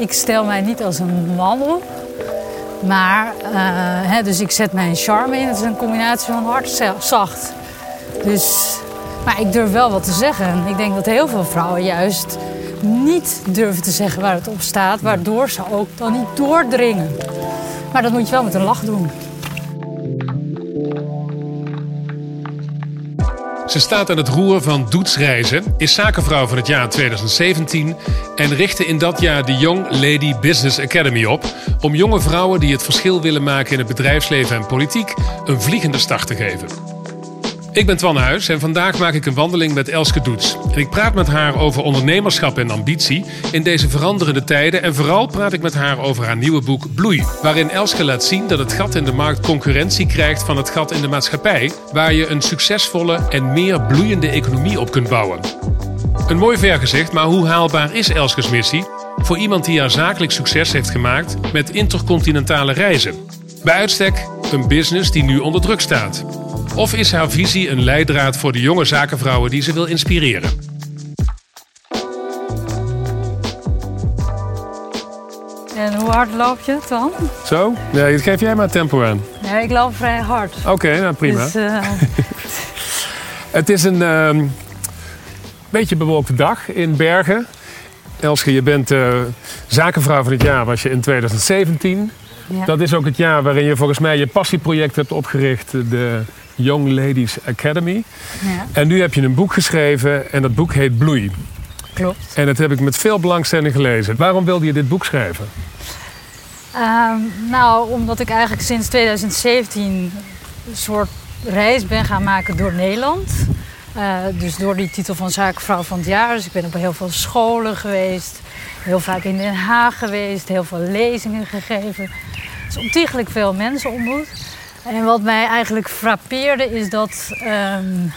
ik stel mij niet als een man op. Maar, uh, hè, dus ik zet mijn charme in. Het is een combinatie van hard zacht. Dus, maar ik durf wel wat te zeggen. Ik denk dat heel veel vrouwen juist niet durven te zeggen waar het op staat. Waardoor ze ook dan niet doordringen. Maar dat moet je wel met een lach doen. Ze staat aan het roer van Doetsreizen, is zakenvrouw van het jaar 2017 en richtte in dat jaar de Young Lady Business Academy op om jonge vrouwen die het verschil willen maken in het bedrijfsleven en politiek een vliegende start te geven. Ik ben Twan Huis en vandaag maak ik een wandeling met Elske Doets. En ik praat met haar over ondernemerschap en ambitie in deze veranderende tijden. En vooral praat ik met haar over haar nieuwe boek Bloei. Waarin Elske laat zien dat het gat in de markt concurrentie krijgt van het gat in de maatschappij. Waar je een succesvolle en meer bloeiende economie op kunt bouwen. Een mooi vergezicht, maar hoe haalbaar is Elskes missie? Voor iemand die haar zakelijk succes heeft gemaakt met intercontinentale reizen. Bij uitstek een business die nu onder druk staat. Of is haar visie een leidraad voor de jonge zakenvrouwen die ze wil inspireren? En hoe hard loop je dan? Zo? Nee, geef jij maar tempo aan. Ja, ik loop vrij hard. Oké, nou prima. Dus, uh... het is een uh, beetje bewolkte dag in Bergen. Elske, je bent uh, zakenvrouw van het jaar, was je in 2017. Ja. Dat is ook het jaar waarin je volgens mij je passieproject hebt opgericht, de Young Ladies Academy. Ja. En nu heb je een boek geschreven en dat boek heet Bloei. Klopt. En dat heb ik met veel belangstelling gelezen. Waarom wilde je dit boek schrijven? Um, nou, omdat ik eigenlijk sinds 2017 een soort reis ben gaan maken door Nederland. Uh, dus door die titel van zakenvrouw van het jaar. Dus ik ben op heel veel scholen geweest. Heel vaak in Den Haag geweest. Heel veel lezingen gegeven. Dus ontiegelijk veel mensen ontmoet. En wat mij eigenlijk frappeerde is dat um,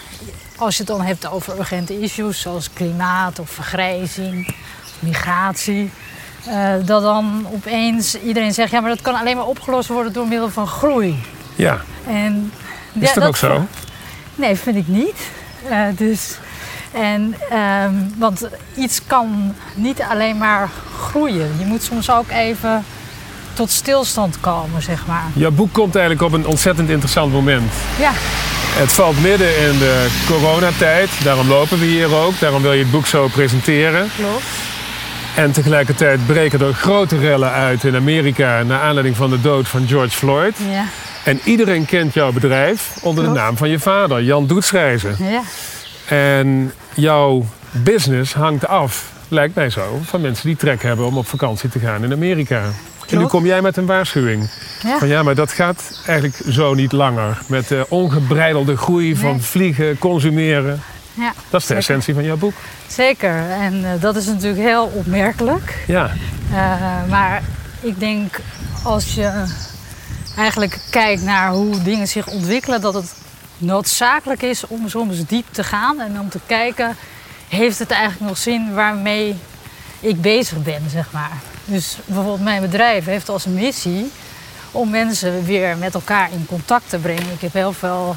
als je het dan hebt over urgente issues zoals klimaat of vergrijzing, migratie, uh, dat dan opeens iedereen zegt ja, maar dat kan alleen maar opgelost worden door middel van groei. Ja. En, is ja, dat ook zo? Nee, vind ik niet. Uh, dus, en, um, want iets kan niet alleen maar groeien. Je moet soms ook even tot stilstand komen, zeg maar. Jouw boek komt eigenlijk op een ontzettend interessant moment. Ja. Het valt midden in de coronatijd, daarom lopen we hier ook. Daarom wil je het boek zo presenteren. Klopt. En tegelijkertijd breken er grote rellen uit in Amerika... naar aanleiding van de dood van George Floyd. Ja. En iedereen kent jouw bedrijf onder Klopt. de naam van je vader, Jan Doetsreizen. Ja. En jouw business hangt af, lijkt mij zo, van mensen die trek hebben om op vakantie te gaan in Amerika. En nu kom jij met een waarschuwing. Ja. Van ja, maar dat gaat eigenlijk zo niet langer. Met de ongebreidelde groei van vliegen, consumeren. Ja, Dat is de zeker. essentie van jouw boek. Zeker. En eh, dat is natuurlijk heel opmerkelijk. Ja, Eh, maar ik denk als je eigenlijk kijkt naar hoe dingen zich ontwikkelen, dat het noodzakelijk is om soms diep te gaan en om te kijken, heeft het eigenlijk nog zin waarmee ik bezig ben, zeg maar. Dus bijvoorbeeld mijn bedrijf heeft als missie om mensen weer met elkaar in contact te brengen. Ik heb heel veel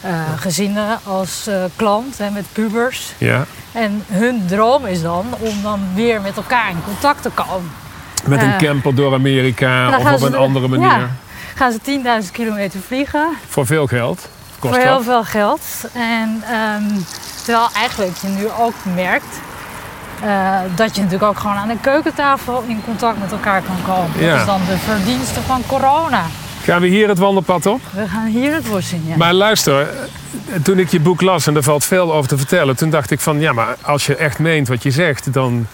eh, gezinnen als eh, klant hè, met pubers. ja. En hun droom is dan om dan weer met elkaar in contact te komen. Met een Eh, camper door Amerika of op ze een de- andere manier. Ja, gaan ze 10.000 kilometer vliegen Voor veel geld. Kost voor heel dat. veel geld. En ehm, terwijl eigenlijk je nu ook merkt eh, dat je natuurlijk ook gewoon aan de keukentafel in contact met elkaar kan komen. Ja. Dat is dan de verdienste van corona. Gaan we hier het wandelpad op? We gaan hier het bos in. Ja. Maar luister, eh, toen ik je boek las en er valt veel over te vertellen, toen dacht ik van ja, maar als je echt meent wat je zegt, dan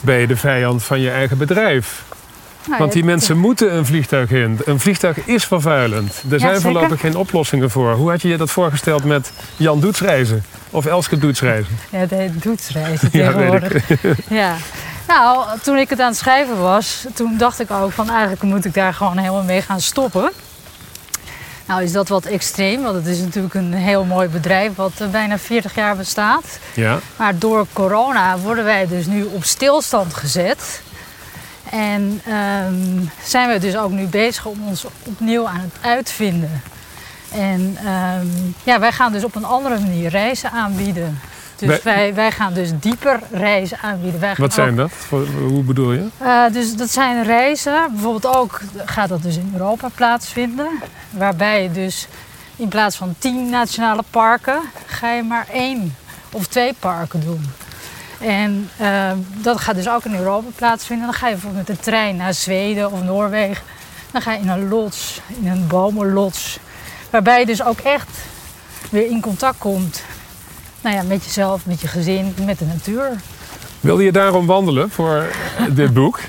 ben je de vijand van je eigen bedrijf. Nou, Want die het- mensen moeten een vliegtuig in. Een vliegtuig is vervuilend. Er zijn voorlopig geen oplossingen voor. Hoe had je je dat voorgesteld met Jan Doetsreizen? Of Elske Doetsreizen? Ja, heet doetsreizen Ja, tegenwoordig. Ja. Nou, toen ik het aan het schrijven was, toen dacht ik ook van eigenlijk moet ik daar gewoon helemaal mee gaan stoppen. Nou is dat wat extreem, want het is natuurlijk een heel mooi bedrijf wat eh, bijna 40 jaar bestaat. Ja. Maar door corona worden wij dus nu op stilstand gezet. En ehm, zijn we dus ook nu bezig om ons opnieuw aan het uitvinden. En ehm, ja, wij gaan dus op een andere manier reizen aanbieden. Dus Wij- wij, wij gaan dus dieper reizen aanbieden. Wij Wat zijn ook- dat? Hoe bedoel je? Eh, dus dat zijn reizen. Bijvoorbeeld ook gaat dat dus in Europa plaatsvinden. Waarbij je dus in plaats van tien nationale parken ga je maar één of twee parken doen. En eh, dat gaat dus ook in Europa plaatsvinden. Dan ga je bijvoorbeeld met de trein naar Zweden of Noorwegen. Dan ga je in een lots, in een bomenlots. Waarbij je dus ook echt weer in contact komt nou ja, met jezelf, met je gezin, met de natuur. Wilde je daarom wandelen voor dit boek?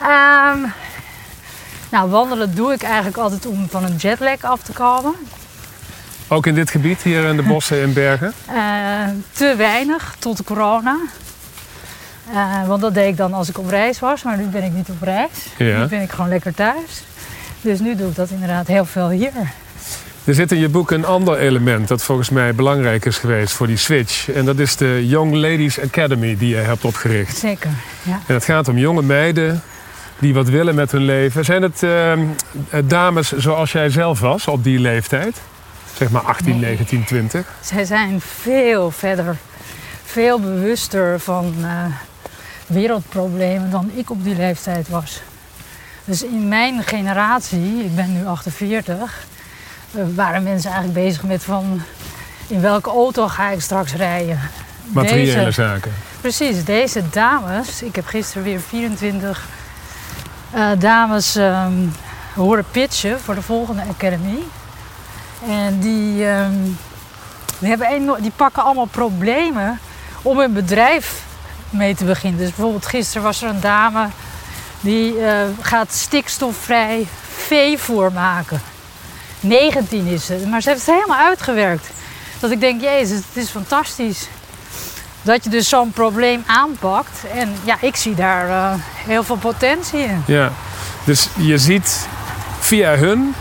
Ehm, nou, wandelen doe ik eigenlijk altijd om van een jetlag af te komen. Ook in dit gebied, hier in de bossen en bergen? Eh, te weinig tot corona. Eh, want dat deed ik dan als ik op reis was, maar nu ben ik niet op reis. Ja. Nu ben ik gewoon lekker thuis. Dus nu doe ik dat inderdaad heel veel hier. Er zit in je boek een ander element dat volgens mij belangrijk is geweest voor die switch. En dat is de Young Ladies Academy die je hebt opgericht. Zeker, ja. En het gaat om jonge meiden die wat willen met hun leven. Zijn het ehm, eh, dames zoals jij zelf was op die leeftijd? Zeg maar 18, Nee. 19, 20. Zij zijn veel verder, veel bewuster van eh, wereldproblemen dan ik op die leeftijd was. Dus in mijn generatie, ik ben nu 48, eh, waren mensen eigenlijk bezig met van in welke auto ga ik straks rijden. Materiële Deze- zaken. Precies, deze dames, ik heb gisteren weer 24 eh, dames ehm, horen pitchen voor de volgende Academy. En die, ehm, die, hebben eno- die pakken allemaal problemen om hun bedrijf mee te beginnen. Dus bijvoorbeeld gisteren was er een dame die eh, gaat stikstofvrij veevoer maken. 19 is ze, maar ze heeft het helemaal uitgewerkt. Dat ik denk, jezus, het is fantastisch dat je dus zo'n probleem aanpakt. En ja, ik zie daar eh, heel veel potentie in. Ja. Dus je ziet via hun.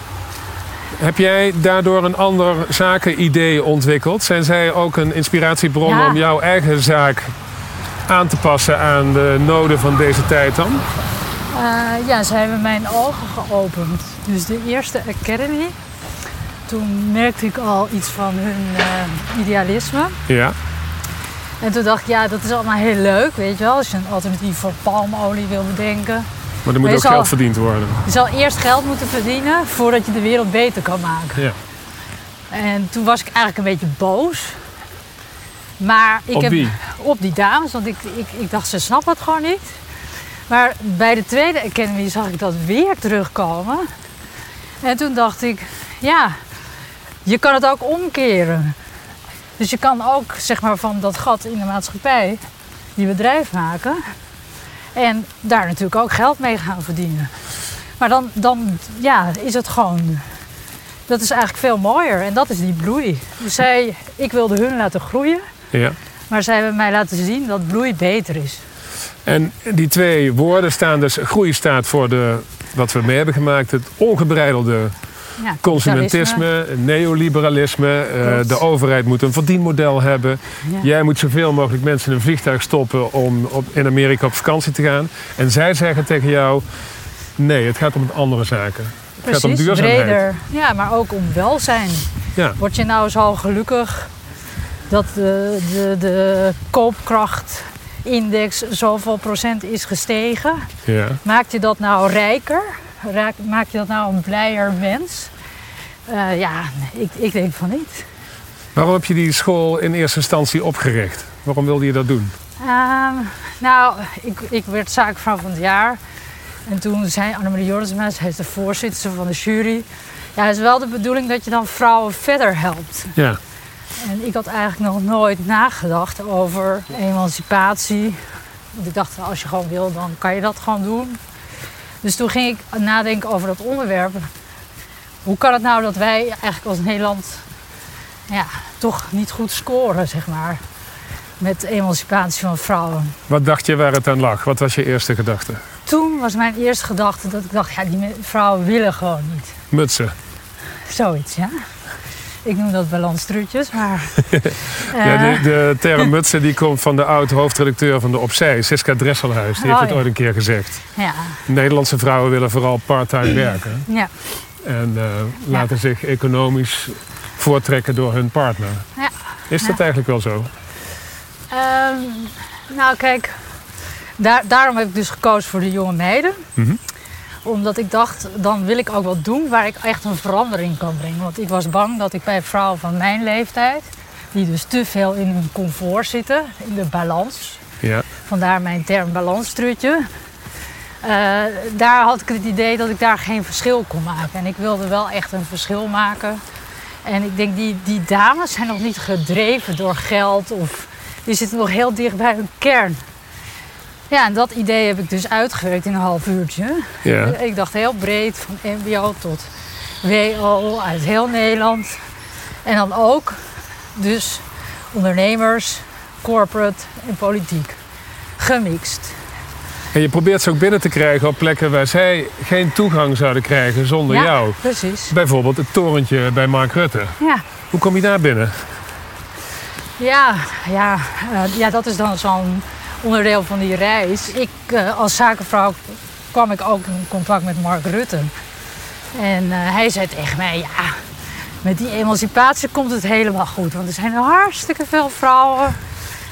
Heb jij daardoor een ander zakenidee ontwikkeld? Zijn zij ook een inspiratiebron Ja. om jouw eigen zaak aan te passen aan de noden van deze tijd dan? Eh, ja, ze hebben mijn ogen geopend. Dus de eerste Academy, toen merkte ik al iets van hun eh, idealisme. Ja. En toen dacht ik, ja, dat is allemaal heel leuk, weet je wel. Als je een alternatief voor palmolie wil bedenken. Maar er moet Maar ook zal- geld verdiend worden. Je zal eerst geld moeten verdienen voordat je de wereld beter kan maken. Ja. En toen was ik eigenlijk een beetje boos. Maar ik Op heb wie? op die dames, want ik, ik, ik dacht ze snappen het gewoon niet. Maar bij de tweede Academy zag ik dat weer terugkomen. En toen dacht ik, ja, je kan het ook omkeren. Dus je kan ook zeg maar van dat gat in de maatschappij die bedrijf maken. En daar natuurlijk ook geld mee gaan verdienen. Maar dan, dan ja, is het gewoon. Dat is eigenlijk veel mooier. En dat is die bloei. Dus zij, ik wilde hun laten groeien. ja. Maar zij hebben mij laten zien dat bloei beter is. En die twee woorden staan dus... Groei staat voor de, wat we mee hebben gemaakt... het ongebreidelde Ja, consumentisme, neoliberalisme. eh, de overheid moet een verdienmodel hebben. Ja. Jij moet zoveel mogelijk mensen in een vliegtuig stoppen... om op, in Amerika op vakantie te gaan. En zij zeggen tegen jou... nee, het gaat om andere zaken. Het gaat om Precies, duurzaamheid. breder. Ja, maar ook om welzijn. Ja. Word je nou zo gelukkig dat de, de, de koopkrachtindex zoveel procent is gestegen? Ja. Maakt je dat nou rijker? Raak- Maakt je dat nou een blijer mens? Eh, ja, ik, ik denk van niet. Waarom heb je die school in eerste instantie opgericht? Waarom wilde je dat doen? Ehm, nou, ik, ik werd zaakvrouw van het jaar. En toen zei Annemarie Jordensma, zij is de voorzitter van de jury. Ja, het is wel de bedoeling dat je dan vrouwen verder helpt. Ja. En ik had eigenlijk nog nooit nagedacht over emancipatie. Want ik dacht, als je gewoon wil, dan kan je dat gewoon doen. Dus toen ging ik nadenken over dat onderwerp. Hoe kan het nou dat wij eigenlijk als Nederland ja, toch niet goed scoren, zeg maar, met emancipatie van vrouwen? Wat dacht je waar het aan lag? Wat was je eerste gedachte? Toen was mijn eerste gedachte dat ik dacht, ja, die vrouwen willen gewoon niet. Mutsen. Zoiets, ja. Ik noem dat balanstrutjes, maar... Ja, eh, de, de term mutsen die komt van de oud-hoofdredacteur van de Opzij, Siska Dresselhuis. Die heeft Oh, het ooit een keer gezegd. ja, Nederlandse vrouwen willen vooral part-time werken. ja. En eh, laten zich economisch voortrekken door hun partner. Ja. Is dat eigenlijk wel zo? Ehm, nou, kijk, daar, daarom heb ik dus gekozen voor de jonge meiden. Mhm. Omdat ik dacht, dan wil ik ook wat doen waar ik echt een verandering kan brengen. Want ik was bang dat ik bij vrouwen van mijn leeftijd, die dus te veel in hun comfort zitten, in de balans. Ja. Vandaar mijn term balanstrutje. Eh, daar had ik het idee dat ik daar geen verschil kon maken. En ik wilde wel echt een verschil maken. En ik denk, die, die dames zijn nog niet gedreven door geld of die zitten nog heel dicht bij hun kern. Ja, en dat idee heb ik dus uitgewerkt in een half uurtje. Ja. Ik dacht heel breed, van MBO tot WO, uit heel Nederland. En dan ook dus ondernemers, corporate en politiek. Gemixt. En je probeert ze ook binnen te krijgen op plekken waar zij geen toegang zouden krijgen zonder ja, jou. precies. Bijvoorbeeld het torentje bij Mark Rutte. Ja, Hoe kom je daar binnen? ja, ja, eh, ja dat is dan zo'n onderdeel van die reis. Ik eh, als zakenvrouw kwam ik ook in contact met Mark Rutte. En eh, hij zei tegen mij, ja, met die emancipatie komt het helemaal goed. Want er zijn hartstikke veel vrouwen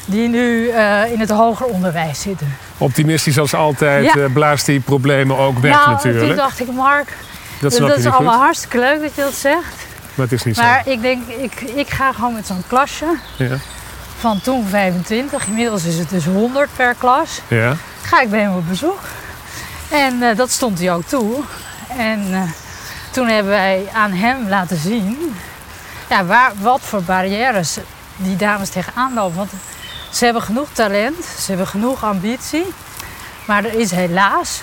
die nu eh, in het hoger onderwijs zitten. Optimistisch als altijd Ja. blaast die problemen ook weg nou, toen natuurlijk. dacht ik, Mark, Dat is allemaal goed, hartstikke leuk dat je dat zegt. maar het is niet Maar ik denk, ik, ik ga gewoon met zo'n klasje zo. Ja. Van toen 25. Inmiddels is het dus 100 per klas. Ja. ga ik bij hem op bezoek. En eh, dat stond hij ook toe. En eh, toen hebben wij aan hem laten zien ja, waar, wat voor barrières die dames tegenaan lopen. Want ze hebben genoeg talent, ze hebben genoeg ambitie. Maar er is helaas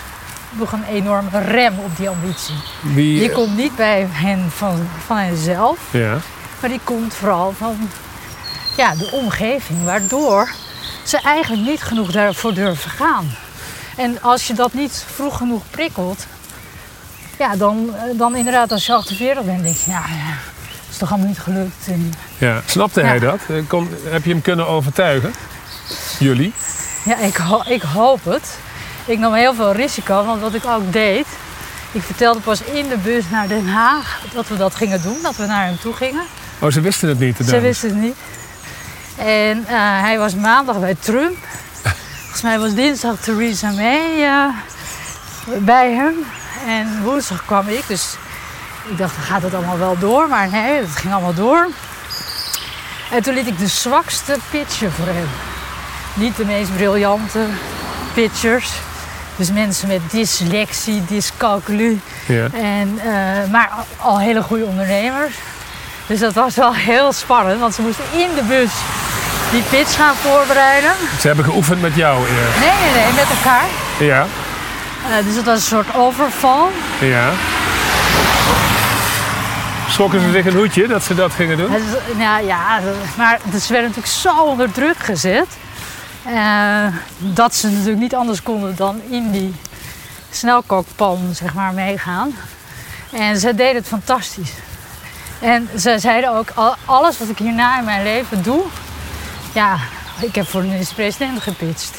nog een enorme rem op die ambitie. Wie, Die komt niet bij hen van, van henzelf, ja. maar die komt vooral van ja, de omgeving, waardoor ze eigenlijk niet genoeg daarvoor durven gaan. En als je dat niet vroeg genoeg prikkelt, ja, dan, eh, dan inderdaad als je 48 bent, denk je, ja, ja is toch allemaal niet gelukt. En, Ja. Snapte Ja. hij dat? Eh, Kon, heb je hem kunnen overtuigen? Jullie? ja, ik, ho- ik hoop het. Ik nam heel veel risico, want wat ik ook deed, ik vertelde pas in de bus naar Den Haag dat we dat gingen doen, dat we naar hem toe gingen. Oh, ze wisten het niet. Ze wisten het niet. En eh, hij was maandag bij Trump. Volgens mij was dinsdag Theresa May eh, bij hem. En woensdag kwam ik. Dus ik dacht, gaat het allemaal wel door. Maar nee, het ging allemaal door. En toen liet ik de zwakste pitchen voor hem. Niet de meest briljante pitchers. Dus mensen met dyslexie, dyscalculie. Ja. En, eh, maar al hele goede ondernemers. Dus dat was wel heel spannend, want ze moesten in de bus die pitch gaan voorbereiden. Ze hebben geoefend met jou. Ja. Nee, nee, nee, met elkaar. Ja. Eh, dus het was een soort overval. ja. Schrokken ze zich een hoedje dat ze dat gingen doen? Nou ja, maar ze werden natuurlijk zo onder druk gezet. eh, dat ze natuurlijk niet anders konden dan in die snelkookpan zeg maar, meegaan. En ze deden het fantastisch. En ze zeiden ook, al- alles wat ik hierna in mijn leven doe... Ja, ik heb voor de minister-president gepitcht.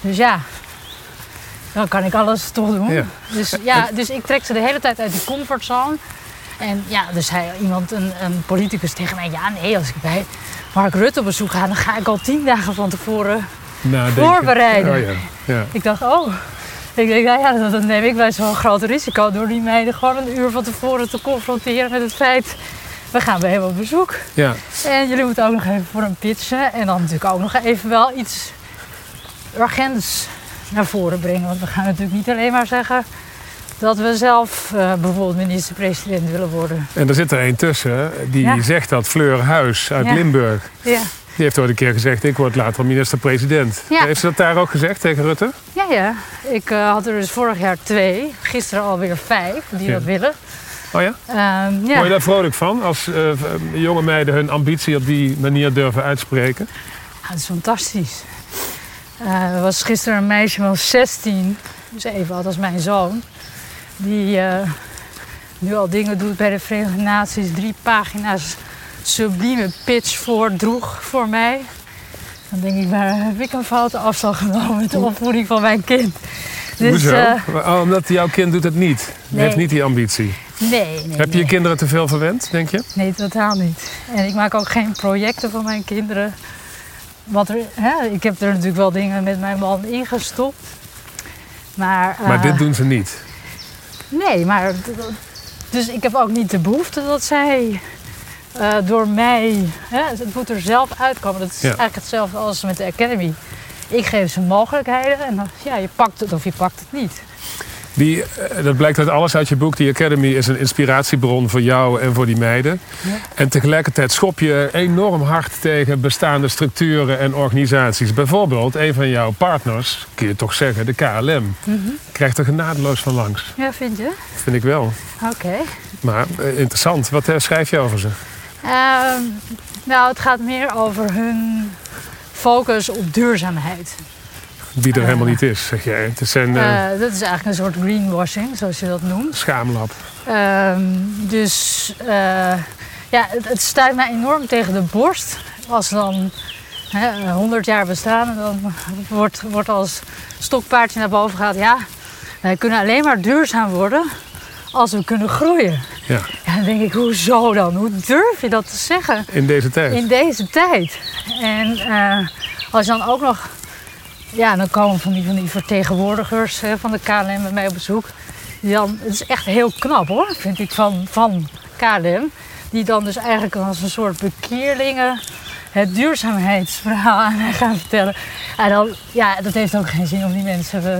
Dus ja, dan kan ik alles toch doen. Ja. Dus, ja, dus ik trek ze de hele tijd uit die comfortzone. En ja, dus zei iemand, een, een politicus tegen mij... Ja, nee, als ik bij Mark Rutte op bezoek ga... dan ga ik al tien dagen van tevoren Nadenken. voorbereiden. Oh, ja. Ja. Ik dacht, oh... Ik denk, nou ja, dat, dat neem ik bij zo'n groot risico... door die meiden gewoon een uur van tevoren te confronteren met het feit... we gaan bij hem op bezoek. ja. En jullie moeten ook nog even voor hem pitchen. En dan natuurlijk ook nog even wel iets urgents naar voren brengen. Want we gaan natuurlijk niet alleen maar zeggen dat we zelf eh, bijvoorbeeld minister-president willen worden. En er zit er een tussen die Ja. zegt dat Fleur Huis uit Ja. Limburg. Ja, Die heeft ooit een keer gezegd: Ik word later minister-president. Ja. Heeft ze dat daar ook gezegd tegen Rutte? ja. ja. Ik eh, had er dus vorig jaar twee, gisteren alweer vijf die dat willen. Oh ja? Ehm, ja. Word je daar vrolijk van als eh, jonge meiden hun ambitie op die manier durven uitspreken? Ja, dat is fantastisch. Eh, er was gisteren een meisje van 16, dus even oud als mijn zoon, die eh, nu al dingen doet bij de Verenigde Naties, drie pagina's sublieme pitch voordroeg voor mij. Dan denk ik, waar heb ik een foute afslag genomen met de opvoeding van mijn kind? Dus Hoezo? eh, Oh, omdat jouw kind doet het niet. Nee. heeft niet die ambitie. Nee, nee. Heb je je kinderen te veel verwend, denk je? Nee, totaal niet. En ik maak ook geen projecten voor mijn kinderen. wat er, hè, ik heb er natuurlijk wel dingen met mijn man ingestopt. Maar, Maar eh, dit doen ze niet. Nee, maar. Dus ik heb ook niet de behoefte dat zij eh, door mij. Hè, het moet er zelf uitkomen. Dat is Ja. eigenlijk hetzelfde als met de Academy. Ik geef ze mogelijkheden en dan, ja, je pakt het of je pakt het niet. Die, eh, dat blijkt uit alles uit je boek. Die Academy is een inspiratiebron voor jou en voor die meiden. Ja. En tegelijkertijd schop je enorm hard tegen bestaande structuren en organisaties. Bijvoorbeeld, een van jouw partners, kun je toch zeggen, de KLM, krijgt er genadeloos van langs. Ja, vind je? Vind ik wel. Oké. Maar eh, interessant. Wat eh, schrijf je over ze? Ehm, nou, het gaat meer over hun focus op duurzaamheid. Die er helemaal niet is, zeg jij. Het eh, Eh, dat is eigenlijk een soort greenwashing, zoals je dat noemt. schaamlab. Ehm, dus eh, ja, het, het stuit mij enorm tegen de borst. Als dan hè, 100 jaar bestaan en dan wordt, wordt als stokpaardje naar boven gaat. Ja, wij kunnen alleen maar duurzaam worden als we kunnen groeien. Ja, Ja, dan denk ik, hoezo dan? Hoe durf je dat te zeggen in deze tijd. in deze tijd? En als je dan ook nog... Ja, dan komen van die, van die vertegenwoordigers hè, van de KLM bij mij op bezoek. Die dan, het is echt heel knap hoor, vind ik, van, van KLM. Die dan dus eigenlijk als een soort bekeerlingen het duurzaamheidsverhaal aan mij gaan vertellen. En dan, ja, dat heeft ook geen zin om die mensen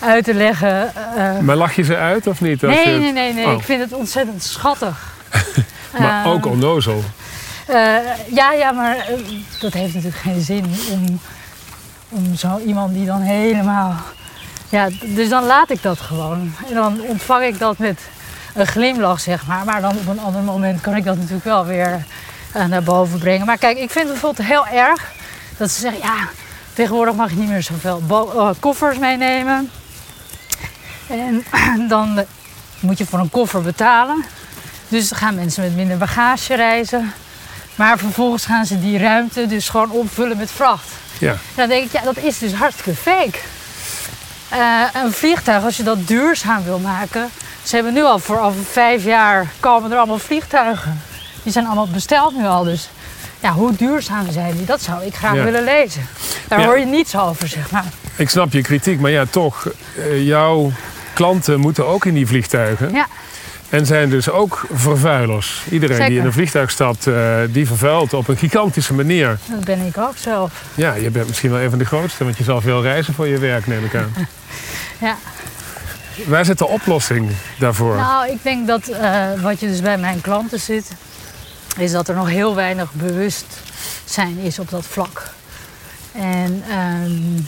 eh, uit te leggen. eh, Maar lach je ze uit of niet? Nee, nee, nee, nee. Oh. Ik vind het ontzettend schattig. Maar Eh, ook onnozel. eh, ja, ja, maar eh, dat heeft natuurlijk geen zin om, om zo iemand die dan helemaal. Ja, dus dan laat ik dat gewoon. En dan ontvang ik dat met een glimlach, zeg maar. Maar dan op een ander moment kan ik dat natuurlijk wel weer eh, naar boven brengen. Maar kijk, ik vind het bijvoorbeeld heel erg dat ze zeggen: ja, tegenwoordig mag je niet meer zoveel eh, koffers meenemen. En dan eh, moet je voor een koffer betalen. Dus dan gaan mensen met minder bagage reizen. Maar vervolgens gaan ze die ruimte dus gewoon opvullen met vracht. Ja. Dan denk ik, ja, dat is dus hartstikke fake. Eh, een vliegtuig, als je dat duurzaam wil maken. Ze hebben nu al voor over vijf jaar komen er allemaal vliegtuigen. Die zijn allemaal besteld nu al. Dus ja, hoe duurzaam zijn die? Dat zou ik graag Ja. willen lezen. Daar Ja. hoor je niets over, zeg maar. Ik snap je kritiek, maar ja, toch. eh, jouw klanten moeten ook in die vliegtuigen. Ja. En zijn dus ook vervuilers. Iedereen die in een vliegtuig stapt, eh, die vervuilt op een gigantische manier. Dat ben ik ook zelf. Ja, je bent misschien wel een van de grootste, want je zal veel reizen voor je werk, neem ik aan. Ja. Waar zit de oplossing daarvoor? Nou, ik denk dat eh, wat je dus bij mijn klanten ziet, is dat er nog heel weinig bewustzijn is op dat vlak. En ehm,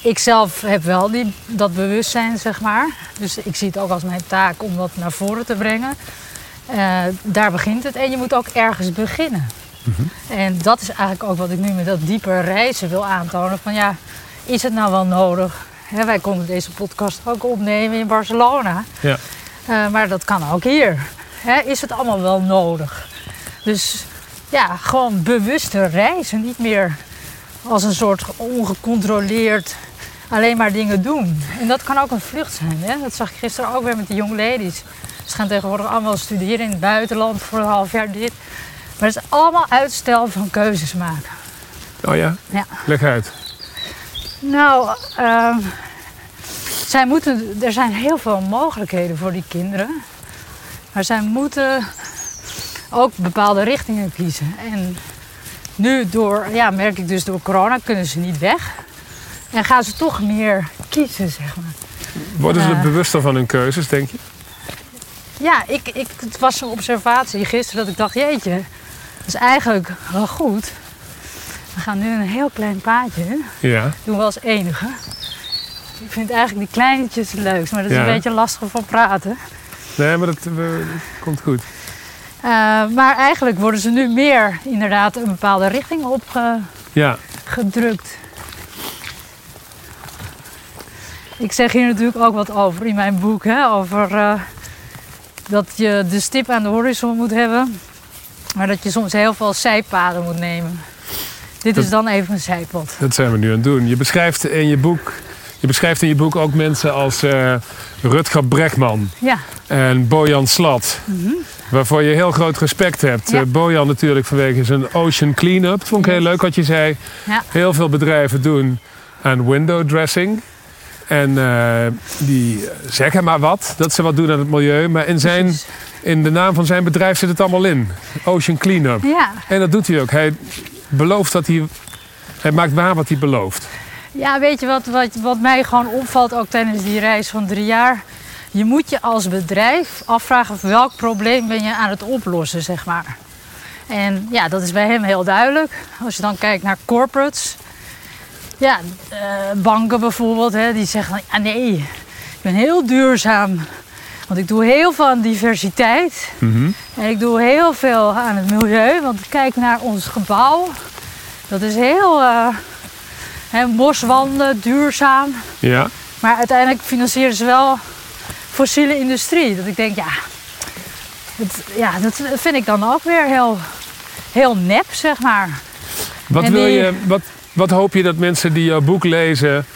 ik zelf heb wel die, dat bewustzijn, zeg maar. Dus ik zie het ook als mijn taak om dat naar voren te brengen. Eh, daar begint het. En je moet ook ergens beginnen. En dat is eigenlijk ook wat ik nu met dat dieper reizen wil aantonen. Van ja, is het nou wel nodig? Wij konden deze podcast ook opnemen in Barcelona. Ja. Eh, maar dat kan ook hier. Hè, is het allemaal wel nodig? Dus ja, gewoon bewuster reizen. Niet meer als een soort ongecontroleerd alleen maar dingen doen. En dat kan ook een vlucht zijn. Hè? Dat zag ik gisteren ook weer met de young ladies. Ze gaan tegenwoordig allemaal studeren in het buitenland voor een half jaar dit. Maar het is allemaal uitstel van keuzes maken. Oh ja? Ja. Leg uit. Nou, ehm, zij moeten, er zijn heel veel mogelijkheden voor die kinderen. Maar zij moeten ook bepaalde richtingen kiezen. En nu door, ja, merk ik dus door corona kunnen ze niet weg. En gaan ze toch meer kiezen, zeg maar. Worden ze Eh. bewuster van hun keuzes, denk je? Ja, ik, ik, het was een observatie gisteren dat ik dacht, jeetje, dat is eigenlijk wel goed. We gaan nu een heel klein paadje. Ja. doen we als enige. Ik vind eigenlijk die kleinetjes het leukst, maar dat is Ja. een beetje lastig van praten. Nee, maar dat, eh, dat komt goed. Eh, maar eigenlijk worden ze nu meer inderdaad een bepaalde richting Ja. opgedrukt. Ik zeg hier natuurlijk ook wat over in mijn boek, hè, over eh, dat je de stip aan de horizon moet hebben, maar dat je soms heel veel zijpaden moet nemen. Dit is dan even een zijpad. Dat zijn we nu aan het doen. Je beschrijft in je boek Je beschrijft in je boek ook mensen als uh, Rutger Bregman ja. en Bojan Slat. Waarvoor je heel groot respect hebt. Ja. Eh, Bojan natuurlijk vanwege zijn ocean cleanup. Dat vond ik heel leuk wat je zei. Ja. Heel veel bedrijven doen aan window dressing. En eh, die zeggen maar wat, dat ze wat doen aan het milieu. Maar in, zijn, in de naam van zijn bedrijf zit het allemaal in. Ocean Cleanup. Ja. En dat doet hij ook. Hij belooft dat hij... Hij maakt waar wat hij belooft. Ja, weet je wat, wat, wat mij gewoon opvalt ook tijdens die reis van drie jaar? Je moet je als bedrijf afvragen welk probleem ben je aan het oplossen, zeg maar. En ja, dat is bij hem heel duidelijk. Als je dan kijkt naar corporates. Ja, eh, banken bijvoorbeeld, hè, die zeggen ja nee, ik ben heel duurzaam. Want ik doe heel veel aan diversiteit. En ik doe heel veel aan het milieu. Want kijk naar ons gebouw. Dat is heel... eh, Hè, boswanden, duurzaam. Ja. Maar uiteindelijk financieren ze wel fossiele industrie. Dat ik denk, ja, dat, ja, dat vind ik dan ook weer heel, heel nep, zeg maar. Wat, En wil die- je, wat, wat hoop je dat mensen die jouw boek lezen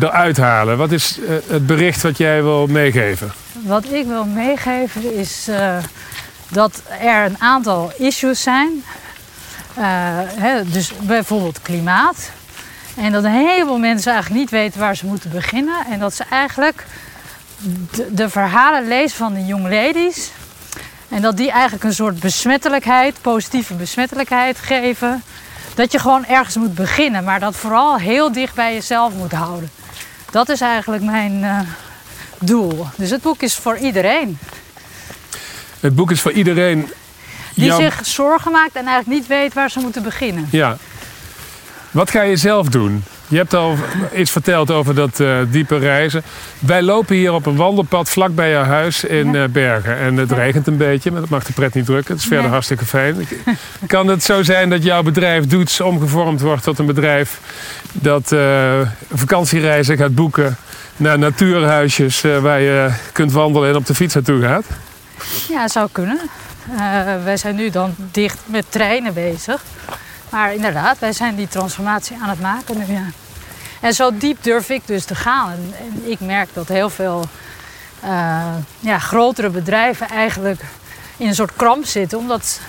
eruit halen? Wat is eh, het bericht wat jij wil meegeven? Wat ik wil meegeven is eh, dat er een aantal issues zijn. Eh, hè, dus bijvoorbeeld klimaat. En dat een heleboel mensen eigenlijk niet weten waar ze moeten beginnen. En dat ze eigenlijk de, de verhalen lezen van de young ladies. En dat die eigenlijk een soort besmettelijkheid, positieve besmettelijkheid geven. Dat je gewoon ergens moet beginnen, maar dat vooral heel dicht bij jezelf moet houden. Dat is eigenlijk mijn eh, doel. Dus het boek is voor iedereen Het boek is voor iedereen. die jouw- zich zorgen maakt en eigenlijk niet weet waar ze moeten beginnen. Ja. Wat ga je zelf doen? Je hebt al iets verteld over dat eh, diepe reizen. Wij lopen hier op een wandelpad vlak bij jouw huis in Ja. eh, Bergen. En het Ja. regent een beetje, maar dat mag de pret niet drukken. Het is verder Nee. hartstikke fijn. Kan het zo zijn dat jouw bedrijf Doets omgevormd wordt tot een bedrijf dat eh, vakantiereizen gaat boeken naar natuurhuisjes waar je kunt wandelen en op de fiets naartoe gaat? Ja, zou kunnen. Wij zijn nu dan dicht met treinen bezig. Maar inderdaad, wij zijn die transformatie aan het maken nu, ja. En zo diep durf ik dus te gaan. En, en ik merk dat heel veel eh, ja, grotere bedrijven eigenlijk in een soort kramp zitten. Omdat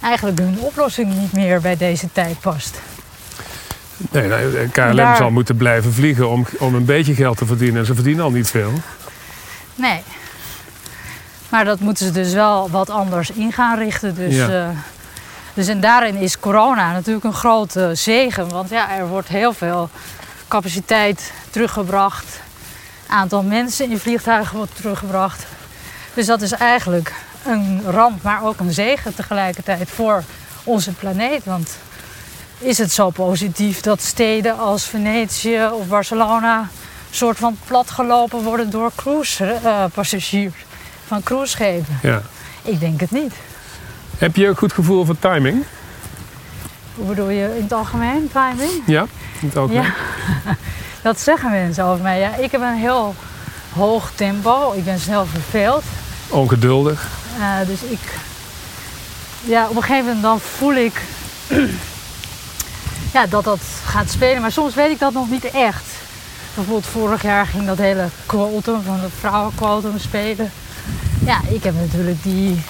eigenlijk hun oplossing niet meer bij deze tijd past. Nee, nou, KLM Daar- zal moeten blijven vliegen om, om een beetje geld te verdienen. En ze verdienen al niet veel. Nee. Maar dat moeten ze dus wel wat anders in gaan richten. Dus, Ja. eh, dus en daarin is corona natuurlijk een grote zegen. Want ja, er wordt heel veel capaciteit teruggebracht. Aantal mensen in vliegtuigen wordt teruggebracht. Dus dat is eigenlijk een ramp, maar ook een zegen tegelijkertijd voor onze planeet. Want is het zo positief dat steden als Venetië of Barcelona een soort van platgelopen worden door cruisepassagiers van cruiseschepen? Ja. Ik denk het niet. Heb je een goed gevoel voor timing? Hoe bedoel je in het algemeen, timing? Ja, in het algemeen. Ja, dat zeggen mensen over mij. Ja, ik heb een heel hoog tempo. Ik ben snel verveeld. Ongeduldig. Eh, dus ik... Ja, op een gegeven moment dan voel ik... ja, dat dat gaat spelen. Maar soms weet ik dat nog niet echt. Bijvoorbeeld vorig jaar ging dat hele quotum van de vrouwenquotum spelen. Ja, ik heb natuurlijk die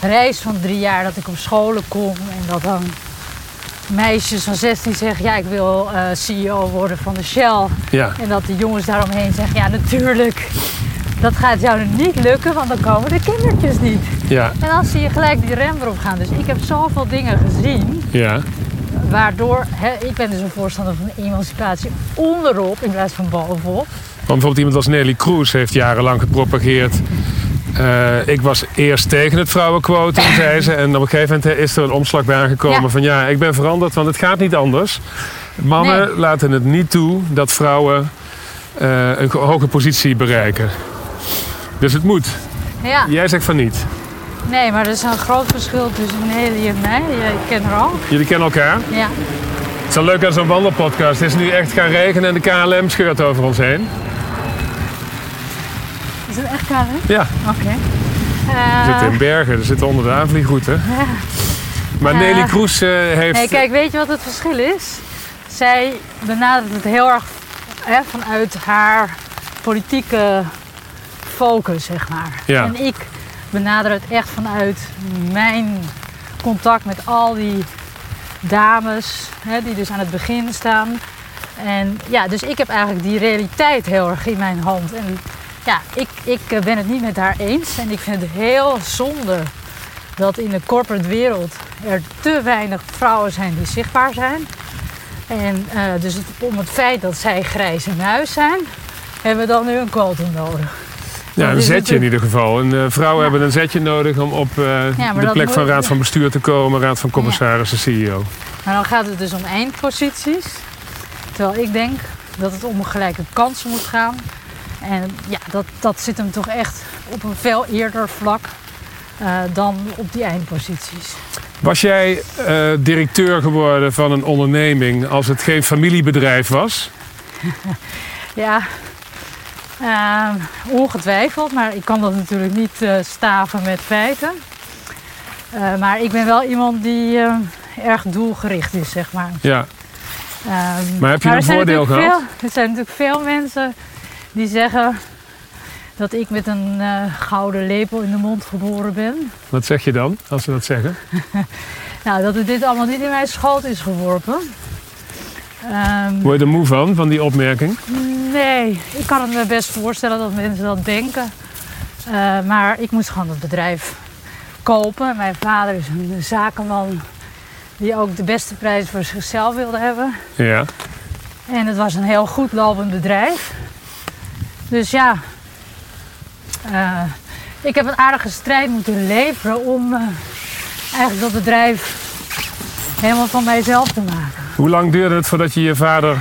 reis van drie jaar dat ik op scholen kom. En dat dan meisjes van 16 zeggen... Ja, ik wil eh, CEO worden van de Shell. Ja. En dat de jongens daaromheen zeggen, ja natuurlijk, dat gaat jou niet lukken, want dan komen de kindertjes niet. Ja. En dan zie je gelijk die rem erop gaan. Dus ik heb zoveel dingen gezien, Ja. waardoor, ik ben dus een voorstander van emancipatie onderop in plaats van bovenop. Want bijvoorbeeld iemand als Nelly Kroes heeft jarenlang gepropageerd. Eh, ik was eerst tegen het vrouwenquotum, zei ze. En op een gegeven moment is er een omslag bij aangekomen Ja. van ja, ik ben veranderd, want het gaat niet anders. Mannen Nee. laten het niet toe dat vrouwen eh, een hoge positie bereiken. Dus het moet. Ja, Jij zegt van niet. nee, maar er is een groot verschil tussen Nelly en mij. Ja, ik ken haar ook. Jullie kennen elkaar. Ja. Het is wel leuk aan zo'n wandelpodcast. Het is nu echt gaan regenen en de KLM scheurt over ons heen. Het echt hè? Ja, Oké. we Eh, zitten in Bergen. We zitten onder de aanvliegroute. Maar Eh, Nelly Kroes eh, heeft... Nee, kijk, weet je wat het verschil is? Zij benadert het heel erg hè, vanuit haar politieke focus, zeg maar. Ja. En ik benader het echt vanuit mijn contact met al die dames hè, die dus aan het begin staan. En ja, dus ik heb eigenlijk die realiteit heel erg in mijn hand. En ja, ik, ik eh, ben het niet met haar eens. En ik vind het heel zonde dat in de corporate wereld er te weinig vrouwen zijn die zichtbaar zijn. En eh, dus het- om het feit dat zij grijze muis zijn, hebben we dan nu een quotum nodig. Ja, een zetje in ieder geval. En eh, vrouwen Ja. hebben een zetje nodig om op de plek van raad van bestuur te komen, raad van commissarissen, CEO. Maar dan gaat het dus om eindposities. Terwijl ik denk dat het om gelijke kansen moet gaan. En ja, dat, dat zit hem toch echt op een veel eerder vlak eh, dan op die eindposities. Was jij eh, directeur geworden van een onderneming als het geen familiebedrijf was? Ja, ehm, ongetwijfeld, maar ik kan dat natuurlijk niet eh, staven met feiten. Maar ik ben wel iemand die erg doelgericht is, zeg maar. Ja. Ehm, Maar heb je een zijn voordeel gehad? Veel, er zijn natuurlijk veel mensen die zeggen dat ik met een eh, gouden lepel in de mond geboren ben. Wat zeg je dan als ze dat zeggen? Nou, dat het dit allemaal niet in mijn schoot is geworpen. Ehm, Word je er moe van, van die opmerking? nee, ik kan het me best voorstellen dat mensen dat denken. Eh, maar ik moest gewoon het bedrijf kopen. Mijn vader is een zakenman die ook de beste prijs voor zichzelf wilde hebben. Ja. En het was een heel goed lopend bedrijf. Dus ja, eh, ik heb een aardige strijd moeten leveren om eh, eigenlijk dat bedrijf helemaal van mijzelf te maken. Hoe lang duurde het voordat je je vader,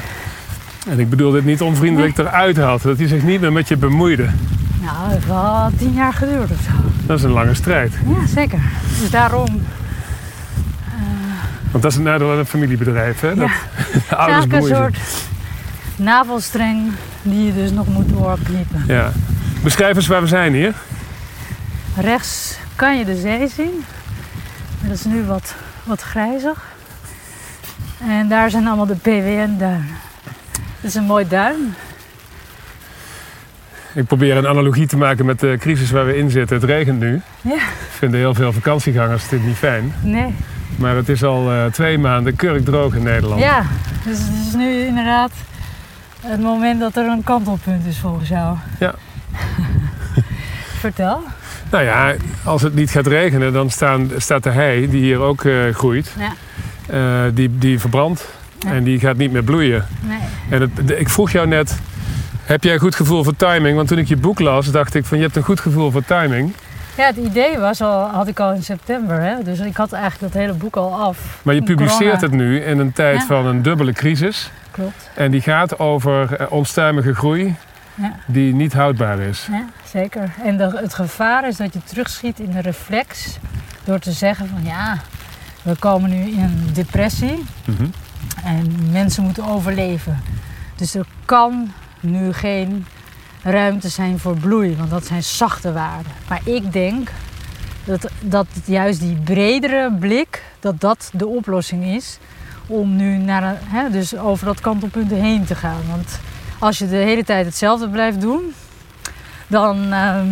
en ik bedoel dit niet onvriendelijk, eruit had? Dat hij zich niet meer met je bemoeide? Nou, het heeft wel tien jaar geduurd of zo. Dat is een lange strijd. Ja, zeker. Dus daarom Want dat is het nadeel een familiebedrijf, hè? Dat ja, de ouders een soort navelstreng die je dus nog moet doorkniepen. Ja. Beschrijf eens waar we zijn hier. Rechts kan je de zee zien. Dat is nu wat, wat grijzig. En daar zijn allemaal de PWN-duinen. Het is een mooi duin. Ik probeer een analogie te maken met de crisis waar we in zitten. Het regent nu. Ja. Vinden heel veel vakantiegangers dit niet fijn. Nee. Maar het is al eh, twee maanden kurkdroog in Nederland. Ja, dus het is nu inderdaad het moment dat er een kantelpunt is volgens jou. Ja. Vertel. Nou ja, als het niet gaat regenen, dan staan, staat de hei, die hier ook eh, groeit, Ja. eh, die, die verbrandt. Ja. En die gaat niet meer bloeien. Nee. En het, de- ik vroeg jou net, heb jij een goed gevoel voor timing? Want toen ik je boek las, dacht ik van je hebt een goed gevoel voor timing. Ja, het idee was al, had ik al in september. Hè? Dus ik had eigenlijk dat hele boek al af. Maar je publiceert corona. het nu in een tijd Ja. van een dubbele crisis. Klopt. En die gaat over eh, onstuimige groei Ja. die niet houdbaar is. Ja, zeker. En de, het gevaar is dat je terugschiet in de reflex door te zeggen van ja, we komen nu in een depressie Mhm. en mensen moeten overleven. Dus er kan nu geen ruimte zijn voor bloei, want dat zijn zachte waarden. Maar ik denk dat, dat juist die bredere blik, dat dat de oplossing is om nu naar hè, dus over dat kantelpunt heen te gaan. Want als je de hele tijd hetzelfde blijft doen, dan ehm,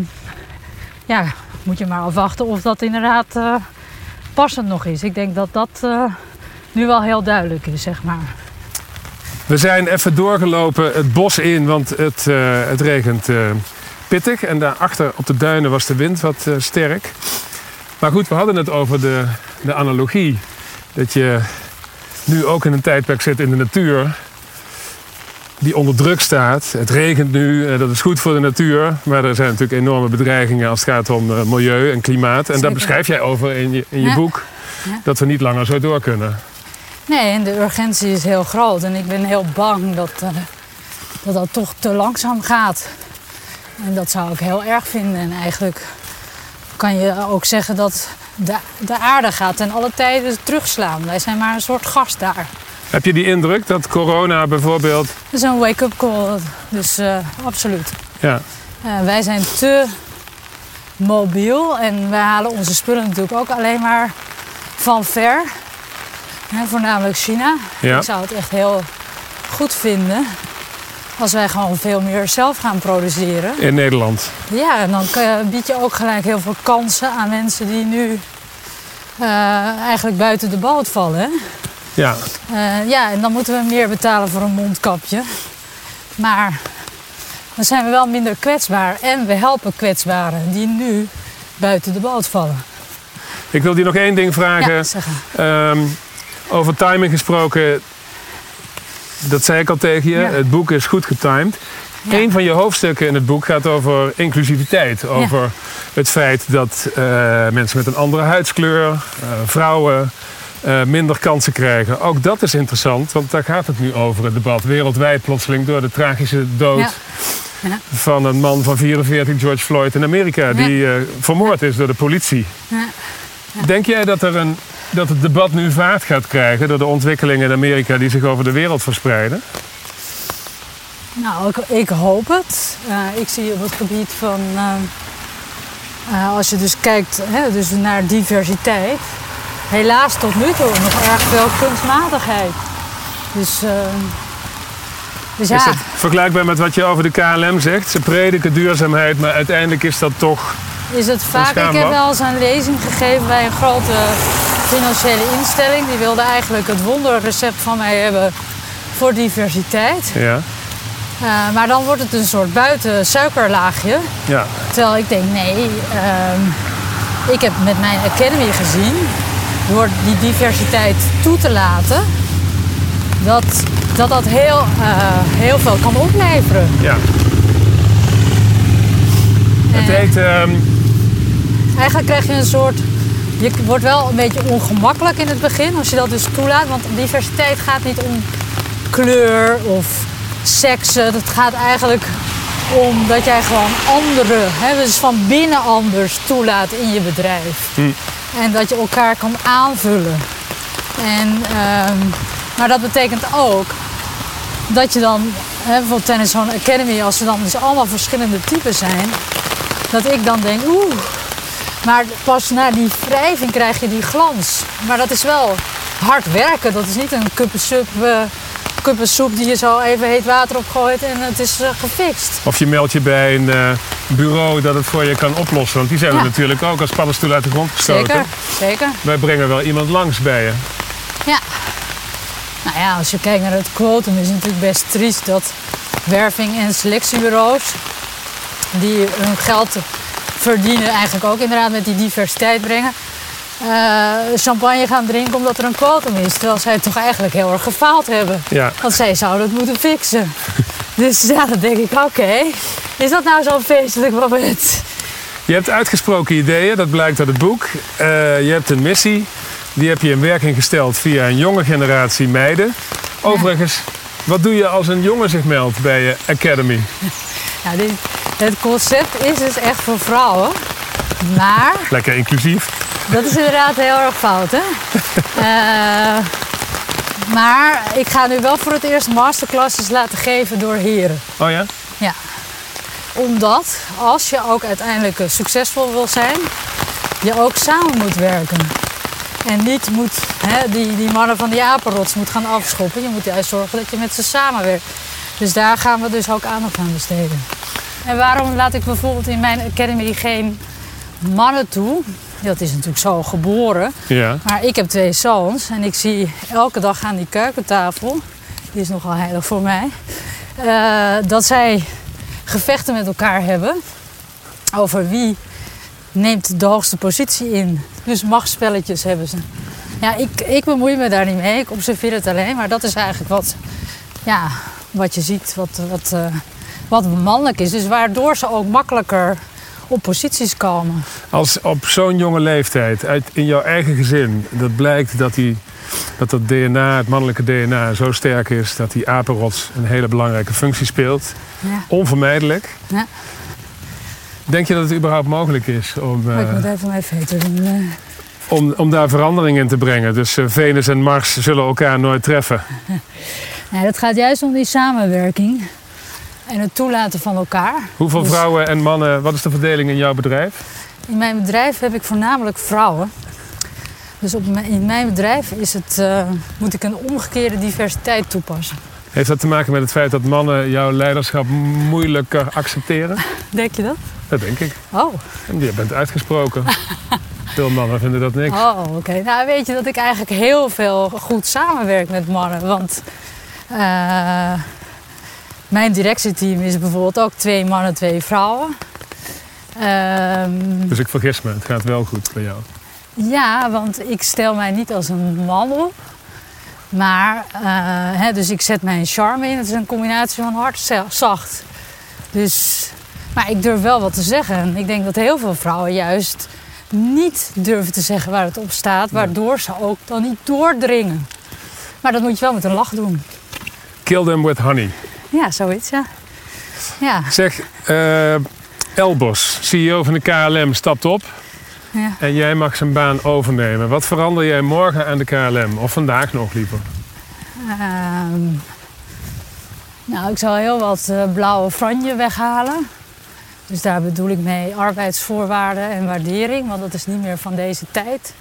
ja, moet je maar afwachten of dat inderdaad eh, passend nog is. Ik denk dat dat eh, nu wel heel duidelijk is, zeg maar. We zijn even doorgelopen het bos in, want het, eh, het regent pittig. En daarachter op de duinen was de wind wat sterk. Maar goed, we hadden het over de, de analogie. Dat je nu ook in een tijdperk zit in de natuur die onder druk staat. Het regent nu, eh, dat is goed voor de natuur. Maar er zijn natuurlijk enorme bedreigingen als het gaat om eh, milieu en klimaat. En daar Zeker. beschrijf jij over in je, in je Ja. boek. Ja. Dat we niet langer zo door kunnen. Nee, en de urgentie is heel groot. En ik ben heel bang dat eh, dat, dat toch te langzaam gaat. En dat zou ik heel erg vinden. En eigenlijk kan je ook zeggen dat de, de aarde gaat ten alle tijden terugslaan. Wij zijn maar een soort gast daar. Heb je die indruk dat corona bijvoorbeeld... Het is een wake-up call. Dus eh, absoluut. Ja, Eh, wij zijn te mobiel en wij halen onze spullen natuurlijk ook alleen maar van ver. Hè, voornamelijk China. Ja. Ik zou het echt heel goed vinden Als wij gewoon veel meer zelf gaan produceren. In Nederland. Ja, en dan eh, bied je ook gelijk heel veel kansen aan mensen die nu eh, eigenlijk buiten de boot vallen. Hè? Ja. Eh, ja, en dan moeten we meer betalen voor een mondkapje. Maar dan zijn we wel minder kwetsbaar. En we helpen kwetsbaren die nu buiten de boot vallen. Ik wil die nog één ding vragen. Ja, Ehm, over timing gesproken. Dat zei ik al tegen je. Ja. Het boek is goed getimed. Ja. Een van je hoofdstukken in het boek gaat over inclusiviteit. Over het feit dat eh, mensen met een andere huidskleur, eh, vrouwen, eh, minder kansen krijgen. Ook dat is interessant, want daar gaat het nu over, het debat. Wereldwijd plotseling door de tragische dood Ja. Ja. van een man van 44, George Floyd in Amerika, die vermoord is door de politie. Ja. Denk jij dat, er een, dat het debat nu vaart gaat krijgen door de ontwikkelingen in Amerika die zich over de wereld verspreiden? Nou, ik, ik hoop het. Eh, ik zie op het gebied van. eh, eh, als je dus kijkt hè, dus naar diversiteit. Helaas tot nu toe nog erg veel kunstmatigheid. Dus. dus ja, Is dat vergelijkbaar met wat je over de KLM zegt? Ze prediken duurzaamheid, maar uiteindelijk is dat toch. is het vaak. Ik heb wel eens een lezing gegeven bij een grote financiële instelling. Die wilde eigenlijk het wonderrecept van mij hebben voor diversiteit. Ja, Eh, maar dan wordt het een soort buiten suikerlaagje. ja. Terwijl ik denk, nee, ehm, ik heb met mijn academy gezien, door die diversiteit toe te laten, dat dat, dat heel, eh, heel veel kan opleveren. ja. Het heet. ehm, Eigenlijk krijg je een soort, je wordt wel een beetje ongemakkelijk in het begin als je dat dus toelaat, want diversiteit gaat niet om kleur of seksen. Het gaat eigenlijk om dat jij gewoon anderen, hè, dus van binnen anders toelaat in je bedrijf. En dat je elkaar kan aanvullen. En, ehm, maar dat betekent ook dat je dan, hè, bijvoorbeeld tijdens zo'n academy, als er dan dus allemaal verschillende types zijn, dat ik dan denk, oeh, maar pas na die wrijving krijg je die glans. Maar dat is wel hard werken. Dat is niet een kuppensoep, eh kuppensoep die je zo even heet water opgooit en het is eh, gefixt. of je meldt je bij een eh, bureau dat het voor je kan oplossen. Want die zijn er Ja. natuurlijk ook als paddenstoel uit de grond gestoten. Zeker, zeker. Wij brengen wel iemand langs bij je. Ja. Nou ja, als je kijkt naar het quotum is het natuurlijk best triest dat werving- en selectiebureaus die hun geld verdienen eigenlijk ook inderdaad met die diversiteit brengen. eh, champagne gaan drinken omdat er een quotum is. Terwijl zij toch eigenlijk heel erg gefaald hebben. Ja. Want zij zouden het moeten fixen. dus ja, dan denk ik, oké. Is dat nou zo'n feestelijk moment? Je hebt uitgesproken ideeën, dat blijkt uit het boek. Eh, je hebt een missie, die heb je in werking gesteld via een jonge generatie meiden. Overigens, wat doe je als een jongen zich meldt bij je academy? Dit, het concept is dus echt voor vrouwen. Maar Lekker inclusief. Dat is inderdaad heel erg fout, hè? Eh, maar ik ga nu wel voor het eerst masterclasses laten geven door heren. Oh ja? Ja. Omdat als je ook uiteindelijk eh, succesvol wil zijn, je ook samen moet werken. En niet moet hè, die, die mannen van die apenrots moet gaan afschoppen. Je moet juist zorgen dat je met ze samenwerkt. Dus daar gaan we dus ook aandacht aan besteden. En waarom laat ik bijvoorbeeld in mijn academy geen mannen toe? Dat is natuurlijk zo geboren. Ja. Maar ik heb twee zoons en ik zie elke dag aan die keukentafel, die is nogal heilig voor mij, eh, dat zij gevechten met elkaar hebben over wie neemt de hoogste positie in. Dus machtsspelletjes hebben ze. Ja, ik, ik bemoei me daar niet mee, ik observeer het alleen, maar dat is eigenlijk wat, ja, wat je ziet, wat, wat, eh, wat mannelijk is. Dus waardoor ze ook makkelijker op posities komen. Als op zo'n jonge leeftijd, uit, in jouw eigen gezin, dat blijkt dat, die, dat dat DNA, het mannelijke DNA, zo sterk is dat die apenrots een hele belangrijke functie speelt. Ja. Onvermijdelijk. Ja. Denk je dat het überhaupt mogelijk is om, Maar ik eh, moet even mijn veter doen. eh. om, om daar verandering in te brengen? Dus Venus en Mars zullen elkaar nooit treffen. Nee, het gaat juist om die samenwerking en het toelaten van elkaar. Hoeveel Dus vrouwen en mannen, wat is de verdeling in jouw bedrijf? In mijn bedrijf heb ik voornamelijk vrouwen. Dus op mijn, in mijn bedrijf is het, eh, moet ik een omgekeerde diversiteit toepassen. Heeft dat te maken met het feit dat mannen jouw leiderschap moeilijker accepteren? Denk je dat? Dat denk ik. Oh. En je bent uitgesproken. Veel mannen vinden dat niks. Oh, oké. Nou, weet je dat ik eigenlijk heel veel goed samenwerk met mannen. Want uh, mijn directieteam is bijvoorbeeld ook twee mannen, twee vrouwen. Um, dus ik vergis me, het gaat wel goed bij jou. Ja, want ik stel mij niet als een man op. Maar, uh, hè, dus ik zet mijn charme in. Het is een combinatie van hard zacht. Dus, maar ik durf wel wat te zeggen. Ik denk dat heel veel vrouwen juist niet durven te zeggen waar het op staat. Waardoor ze ook dan niet doordringen. Maar dat moet je wel met een lach doen. Kill them with honey. Ja, zoiets, ja. ja. Zeg, uh, Elbos, CEO van de KLM, stapt op. Ja. En jij mag zijn baan overnemen. Wat verander jij morgen aan de KLM? Of vandaag nog liever? Ehm, nou, ik zal heel wat uh, blauwe franje weghalen. Dus daar bedoel ik mee arbeidsvoorwaarden en waardering. Want dat is niet meer van deze tijd.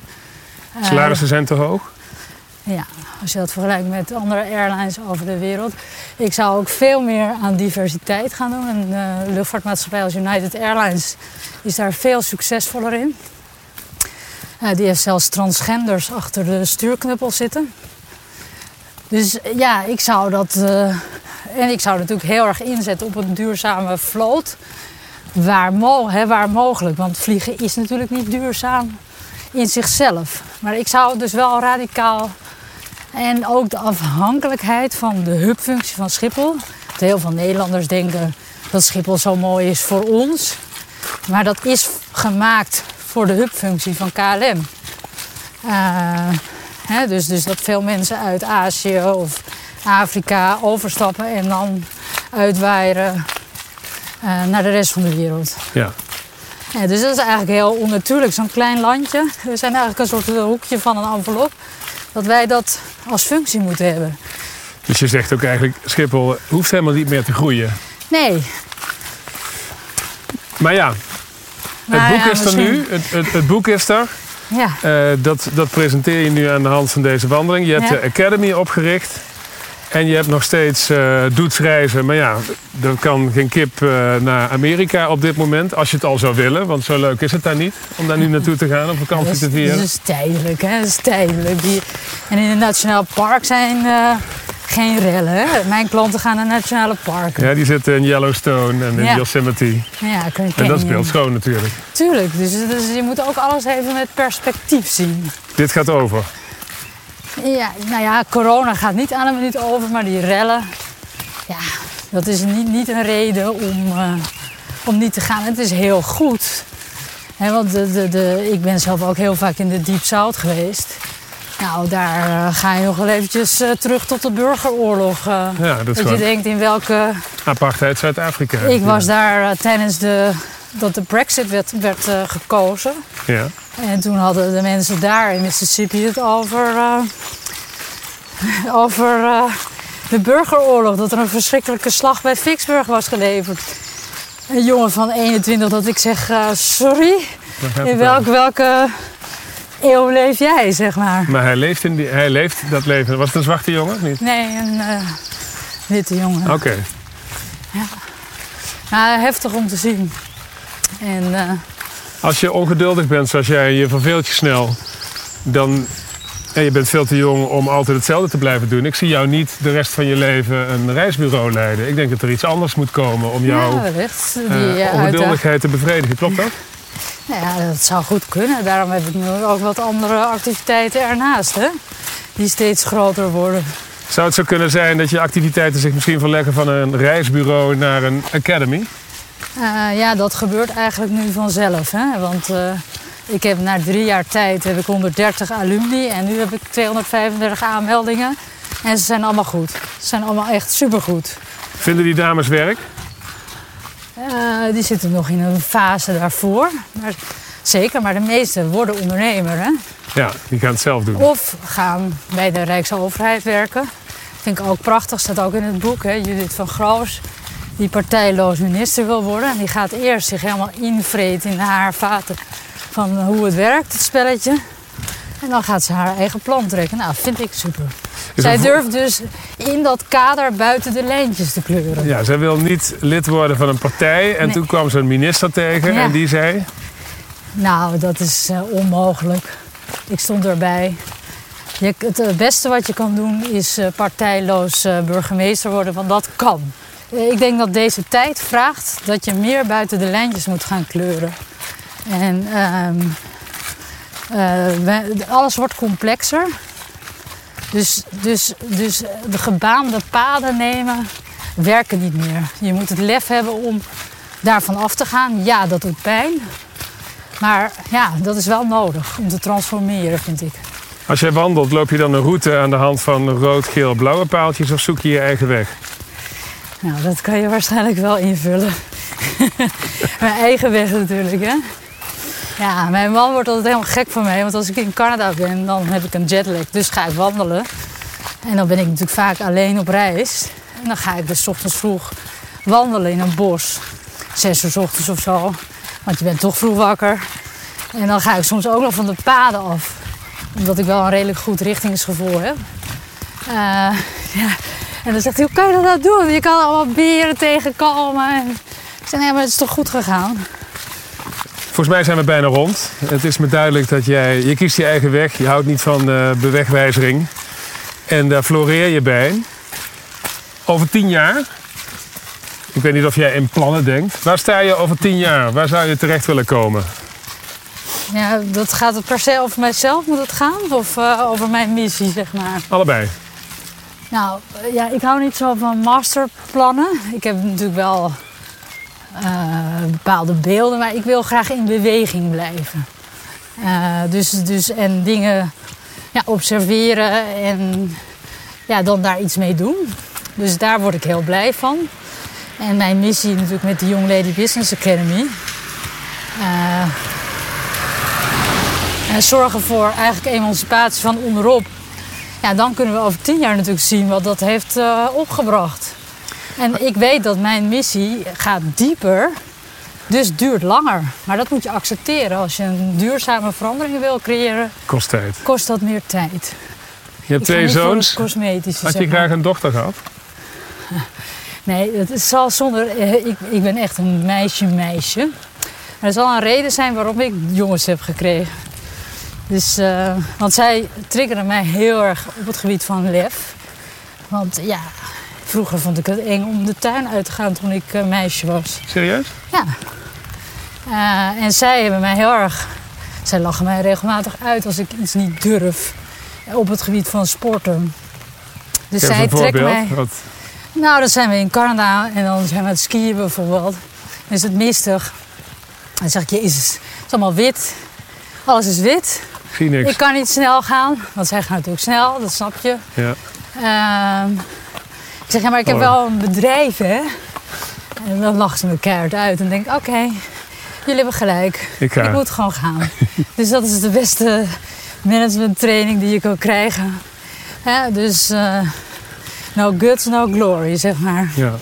Salarissen zijn te hoog? Ja, als je dat vergelijkt met andere airlines over de wereld. Ik zou ook veel meer aan diversiteit gaan doen. Een uh, luchtvaartmaatschappij als United Airlines is daar veel succesvoller in. Uh, die heeft zelfs transgenders achter de stuurknuppel zitten. Dus ja, ik zou dat. En ik zou natuurlijk heel erg inzetten op een duurzame vloot. Waar, hè, waar mogelijk. Want vliegen is natuurlijk niet duurzaam in zichzelf. Maar ik zou dus wel radicaal en ook de afhankelijkheid van de hubfunctie van Schiphol. heel veel Nederlanders denken dat Schiphol zo mooi is voor ons. Maar dat is gemaakt voor de hubfunctie van KLM. Uh, hè, dus, dus dat veel mensen uit Azië of Afrika overstappen en dan uitwaaien uh, naar de rest van de wereld. Ja. ja. Dus dat is eigenlijk heel onnatuurlijk, zo'n klein landje. We zijn eigenlijk een soort hoekje van een envelop dat wij dat als functie moeten hebben. Dus je zegt ook eigenlijk, Schiphol hoeft helemaal niet meer te groeien. Nee. Maar ja, het boek is er nu. Het, het, het, boek is er. Ja. Uh, dat, dat presenteer je nu aan de hand van deze wandeling. Je hebt de Academy opgericht. En je hebt nog steeds uh, doetsreizen. Maar ja, er kan geen kip uh, naar Amerika op dit moment. Als je het al zou willen. Want zo leuk is het daar niet. Om daar nu naartoe te gaan, om vakantie te vieren. Dat is tijdelijk, hè. Dat is tijdelijk. Die... En in het Nationaal Park zijn uh, geen rellen, hè. Mijn klanten gaan naar nationale parken. Ja, die zitten in Yellowstone en in ja. Yosemite. Ja, kan En dat speelt schoon natuurlijk. Tuurlijk. Dus, dus je moet ook alles even met perspectief zien. Dit gaat over. Ja, nou ja, corona gaat niet aan een minuut over, maar die rellen, ja, dat is niet, niet een reden om, uh, om niet te gaan. Het is heel goed. He, want de, de, de, ik ben zelf ook heel vaak in de Deep South geweest. Nou, daar uh, ga je nog wel eventjes uh, terug tot de burgeroorlog. ja, dat, is dat je denkt in welke... Apartheid Zuid-Afrika. Ik was daar tijdens de, dat de Brexit werd, werd gekozen. Ja. En toen hadden de mensen daar in Mississippi het over, uh, over uh, de burgeroorlog. Dat er een verschrikkelijke slag bij Vicksburg was geleverd. Een jongen van 21 dat ik zeg, uh, sorry, in welk, welke eeuw leef jij, zeg maar. Maar hij leeft, in die, hij leeft dat leven. Was het een zwarte jongen of niet? Nee, een witte jongen. Oké. Okay. Ja. Nou, heftig om te zien. En als je ongeduldig bent zoals jij, je verveelt je snel, dan. En je bent veel te jong om altijd hetzelfde te blijven doen. Ik zie jou niet de rest van je leven een reisbureau leiden. Ik denk dat er iets anders moet komen om jouw ja, die, uh, ongeduldigheid te bevredigen. Klopt dat? Nou ja, dat zou goed kunnen. Daarom heb ik nu ook wat andere activiteiten ernaast, hè? die steeds groter worden. Zou het zo kunnen zijn dat je activiteiten zich misschien verleggen van een reisbureau naar een academy? Uh, ja, dat gebeurt eigenlijk nu vanzelf. Hè? Want uh, ik heb na drie jaar tijd heb ik 130 alumni en nu heb ik 235 aanmeldingen. En ze zijn allemaal goed. Ze zijn allemaal echt supergoed. Vinden die dames werk? Uh, die zitten nog in een fase daarvoor. Maar, zeker, maar de meeste worden ondernemer. Hè? Ja, die gaan het zelf doen. Of gaan bij de Rijksoverheid werken. Vind ik ook prachtig, staat ook in het boek. Hè? Judith van Groos die partijloos minister wil worden. En die gaat eerst zich helemaal invreten in haar vaten van hoe het werkt, het spelletje. En dan gaat ze haar eigen plan trekken. Nou, vind ik super. Zij durft dus in dat kader buiten de lijntjes te kleuren. Ja, zij wil niet lid worden van een partij. En toen kwam ze een minister tegen en die zei... Nou, dat is uh, onmogelijk. Ik stond erbij. Je, het, het, beste wat je kan doen is uh, partijloos uh, burgemeester worden, want dat kan. Ik denk dat deze tijd vraagt dat je meer buiten de lijntjes moet gaan kleuren. En um, alles wordt complexer. Dus, dus, dus de gebaande paden nemen werken niet meer. Je moet het lef hebben om daarvan af te gaan. Ja, dat doet pijn. Maar ja, dat is wel nodig om te transformeren, vind ik. Als jij wandelt, loop je dan een route aan de hand van rood, geel, blauwe paaltjes of zoek je je eigen weg? Nou, dat kan je waarschijnlijk wel invullen. Mijn eigen weg natuurlijk, hè. Ja, mijn man wordt altijd helemaal gek van mij. Want als ik in Canada ben, dan heb ik een jetlag. Dus ga ik wandelen. En dan ben ik natuurlijk vaak alleen op reis. En dan ga ik dus ochtends vroeg wandelen in een bos. Zes uur ochtends of zo. Want je bent toch vroeg wakker. En dan ga ik soms ook nog van de paden af. Omdat ik wel een redelijk goed richtingsgevoel heb. Uh, ja. En dan zegt hij, hoe kan je dat nou doen? Je kan allemaal beren tegenkomen. En ik zeg, nee, maar het is toch goed gegaan? Volgens mij zijn we bijna rond. Het is me duidelijk dat jij... Je kiest je eigen weg. Je houdt niet van uh, bewegwijzering. En daar floreer je bij. Over tien jaar... Ik weet niet of jij in plannen denkt. Waar sta je over tien jaar? Waar zou je terecht willen komen? Ja, dat gaat het per se over mijzelf moet het gaan? Of uh, over mijn missie, zeg maar? Allebei. Nou, ja, ik hou niet zo van masterplannen. Ik heb natuurlijk wel uh, bepaalde beelden, maar ik wil graag in beweging blijven. Uh, dus, dus, en dingen ja, observeren en ja, dan daar iets mee doen. Dus daar word ik heel blij van. En mijn missie natuurlijk met de Young Lady Business Academy. Uh, en zorgen voor eigenlijk emancipatie van onderop. Ja, dan kunnen we over tien jaar natuurlijk zien wat dat heeft uh, opgebracht. En ik weet dat mijn missie gaat dieper, dus duurt langer. Maar dat moet je accepteren. Als je een duurzame verandering wil creëren, kost tijd. Kost dat meer tijd. Je hebt twee zoons. Had je graag een dochter gehad? Nee, het zal zonder. Eh, ik, ik ben echt een meisje-meisje. Er zal een reden zijn waarom ik jongens heb gekregen. Dus, uh, want zij triggeren mij heel erg op het gebied van lef. Want ja, Vroeger vond ik het eng om de tuin uit te gaan toen ik uh, meisje was. Serieus? Ja. Uh, en zij hebben mij heel erg... Zij lachen mij regelmatig uit als ik iets niet durf op het gebied van sporten. Dus Geef zij trekken mij... Wat? Nou, dan zijn we in Canada en dan zijn we het skiën bijvoorbeeld. Dan is het mistig. Dan zeg ik, jezus, het is allemaal wit. Alles is wit. Zie niks. Ik kan niet snel gaan, want zij gaan natuurlijk snel, dat snap je. Ja. Uh, ik zeg, ja, maar ik heb oh. wel een bedrijf, hè. En dan lacht ze me keihard uit en denk oké, jullie hebben gelijk. Ik, ik, moet gewoon gaan. dus dat is de beste management training die je kan krijgen. Ja, dus uh, no guts, no glory, zeg maar. Ja.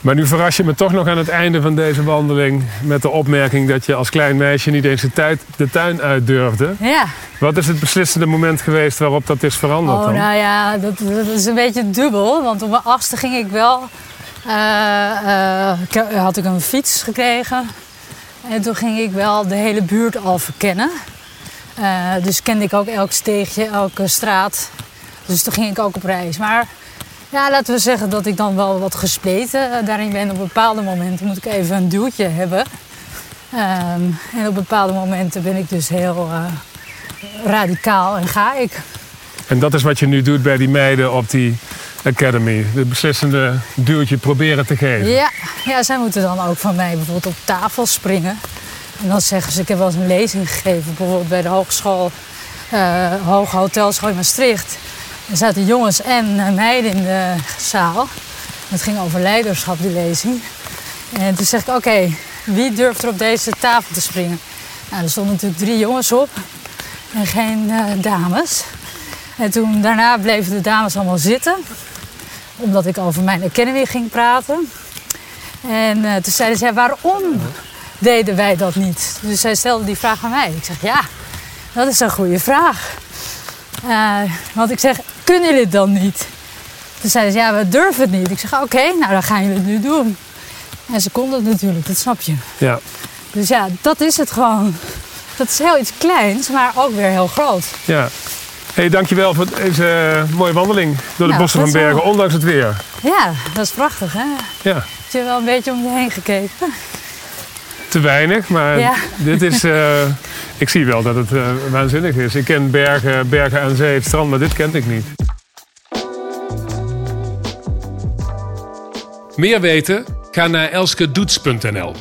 Maar nu verras je me toch nog aan het einde van deze wandeling met de opmerking dat je als klein meisje niet eens de, tijd, de tuin uit durfde. Ja. Wat is het beslissende moment geweest waarop dat is veranderd? Oh, dan? nou ja, dat, dat, is een beetje dubbel. Want op mijn achtste ging ik wel. Uh, uh, had ik een fiets gekregen. En toen ging ik wel de hele buurt al verkennen. Uh, dus kende ik ook elk steegje, elke straat. Dus toen ging ik ook op reis. Maar ja, laten we zeggen dat ik dan wel wat gespleten eh, daarin ben. Op bepaalde momenten moet ik even een duwtje hebben. Um, en op bepaalde momenten ben ik dus heel uh, radicaal en ga ik. En dat is wat je nu doet bij die meiden op die Academy. De beslissende duwtje proberen te geven. Ja, ja, zij moeten dan ook van mij bijvoorbeeld op tafel springen. En dan zeggen ze, ik heb wel eens een lezing gegeven. Bijvoorbeeld bij de hogeschool, uh, Hoge Hotelschool in Maastricht. Er zaten jongens en meiden in de zaal. Het ging over leiderschap, die lezing. En toen zeg ik, oké, wie durft er op deze tafel te springen? Nou, er stonden natuurlijk drie jongens op en geen uh, dames. En toen daarna bleven de dames allemaal zitten, omdat ik over mijn academy ging praten. En uh, toen zeiden zij, waarom deden wij dat niet? Dus zij stelden die vraag aan mij. Ik zeg, ja, dat is een goede vraag. Eh, want ik zeg, kunnen jullie het dan niet? Toen zeiden ze, ja, we durven het niet. Ik zeg, oké, nou dan gaan jullie het nu doen. En ze konden het natuurlijk, dat snap je. Ja. Dus ja, dat is het gewoon. Dat is heel iets kleins, maar ook weer heel groot. Ja. Hey, dankjewel voor deze mooie wandeling door de Nou, bossen van. Bergen, ondanks het weer. Ja, dat is prachtig, hè? Ja, Heb je wel een beetje om je heen gekeken? Te weinig, maar Ja. dit is... eh, ik zie wel dat het eh, waanzinnig is. Ik ken bergen, bergen aan zee, het strand, maar dit kent ik niet. Meer weten? Ga naar elskedoets.nl.